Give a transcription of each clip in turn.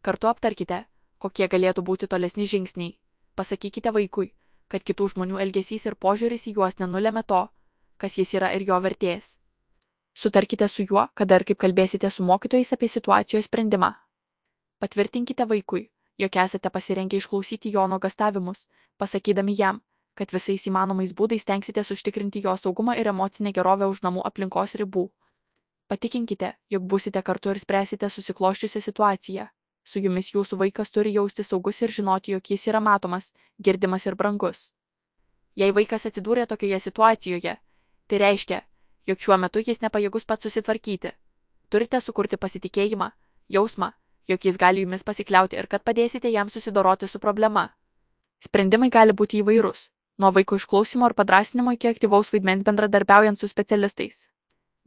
Kartu aptarkite, kokie galėtų būti tolesni žingsniai. Pasakykite vaikui, kad kitų žmonių elgesys ir požiūris į juos nenulėmė to, kas jis yra ir jo vertės. Sutarkite su juo, kada ir kaip kalbėsite su mokytojais apie situacijos sprendimą. Patvirtinkite vaikui, jog esate pasirengę išklausyti jo nuogastavimus, pasakydami jam, kad visais įmanomais būdais tenksitės užtikrinti jo saugumą ir emocinę gerovę už namų aplinkos ribų. Patikinkite, jog busite kartu ir spręsite susikloščiusią situaciją. Su jumis jūsų vaikas turi jausti saugus ir žinoti, jog jis yra matomas, girdimas ir brangus. Jei vaikas atsidūrė tokioje situacijoje, tai reiškia, jog šiuo metu jis nepajėgus pats susitvarkyti. Turite sukurti pasitikėjimą, jausmą, jog jis gali jumis pasikliauti ir kad padėsite jam susidoroti su problema. Sprendimai gali būti įvairūs - nuo vaiko išklausimo ar padrasinimo iki aktyvaus vaidmens bendradarbiaujant su specialistais.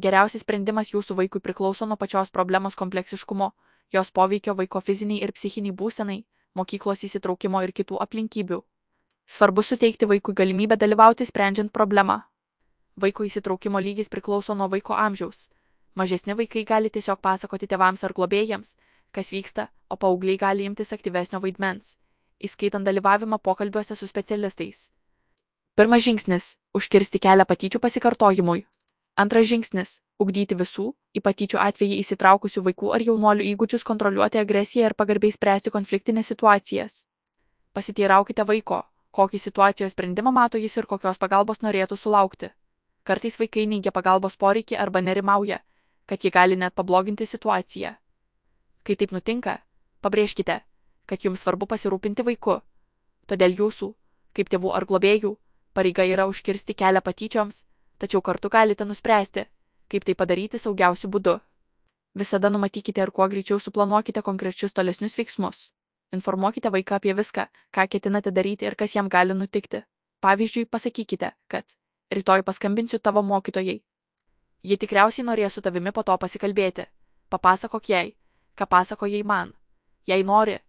Geriausias sprendimas jūsų vaikui priklauso nuo pačios problemos kompleksiškumo, jos poveikio vaiko fiziniai ir psichiniai būsenai, mokyklos įsitraukimo ir kitų aplinkybių. Svarbu suteikti vaikui galimybę dalyvauti sprendžiant problemą. Vaiko įsitraukimo lygis priklauso nuo vaiko amžiaus. Mažesni vaikai gali tiesiog pasakoti tėvams ar globėjams, kas vyksta, o paaugliai gali imtis aktyvesnio vaidmens, įskaitant dalyvavimą pokalbiuose su specialistais. Pirmas žingsnis - užkirsti kelią patyčių pasikartojimui. Antras žingsnis - ugdyti visų, į patyčių atvejį įsitraukusių vaikų ar jaunuolių įgūdžius kontroliuoti agresiją ir pagarbiai spręsti konfliktinės situacijas. Pasiteiraukite vaiko, kokį situacijos sprendimą mato jis ir kokios pagalbos norėtų sulaukti. Kartais vaikai neigia pagalbos poreikį arba nerimauja, kad ji gali net pabloginti situaciją. Kai taip nutinka, pabrėžkite, kad jums svarbu pasirūpinti vaiku. Todėl jūsų, kaip tėvų ar globėjų, pareiga yra užkirsti kelią patyčioms tačiau kartu galite nuspręsti, kaip tai padaryti saugiausiu būdu. Visada numatykite ir kuo greičiau suplanuokite konkrečius tolesnius veiksmus. Informuokite vaiką apie viską, ką ketinate daryti ir kas jam gali nutikti. Pavyzdžiui, pasakykite, kad rytoj paskambinsiu tavo mokytojai. Ji tikriausiai norės su tavimi po to pasikalbėti. Papasakok jai, ką pasakojai man. Jei nori,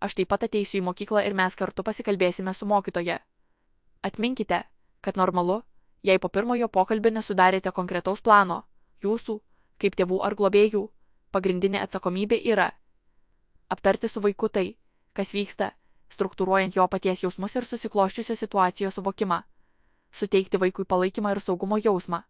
aš taip pat ateisiu į mokyklą ir mes kartu pasikalbėsime su mokytoje. Atminkite, kad normalu, jei po pirmojo pokalbio nesudarėte konkretaus plano, jūsų, kaip tėvų ar globėjų, pagrindinė atsakomybė yra aptarti su vaiku tai, kas vyksta, struktūruojant jo paties jausmus ir susikloščiusios situacijos suvokimą, suteikti vaikui palaikymą ir saugumo jausmą,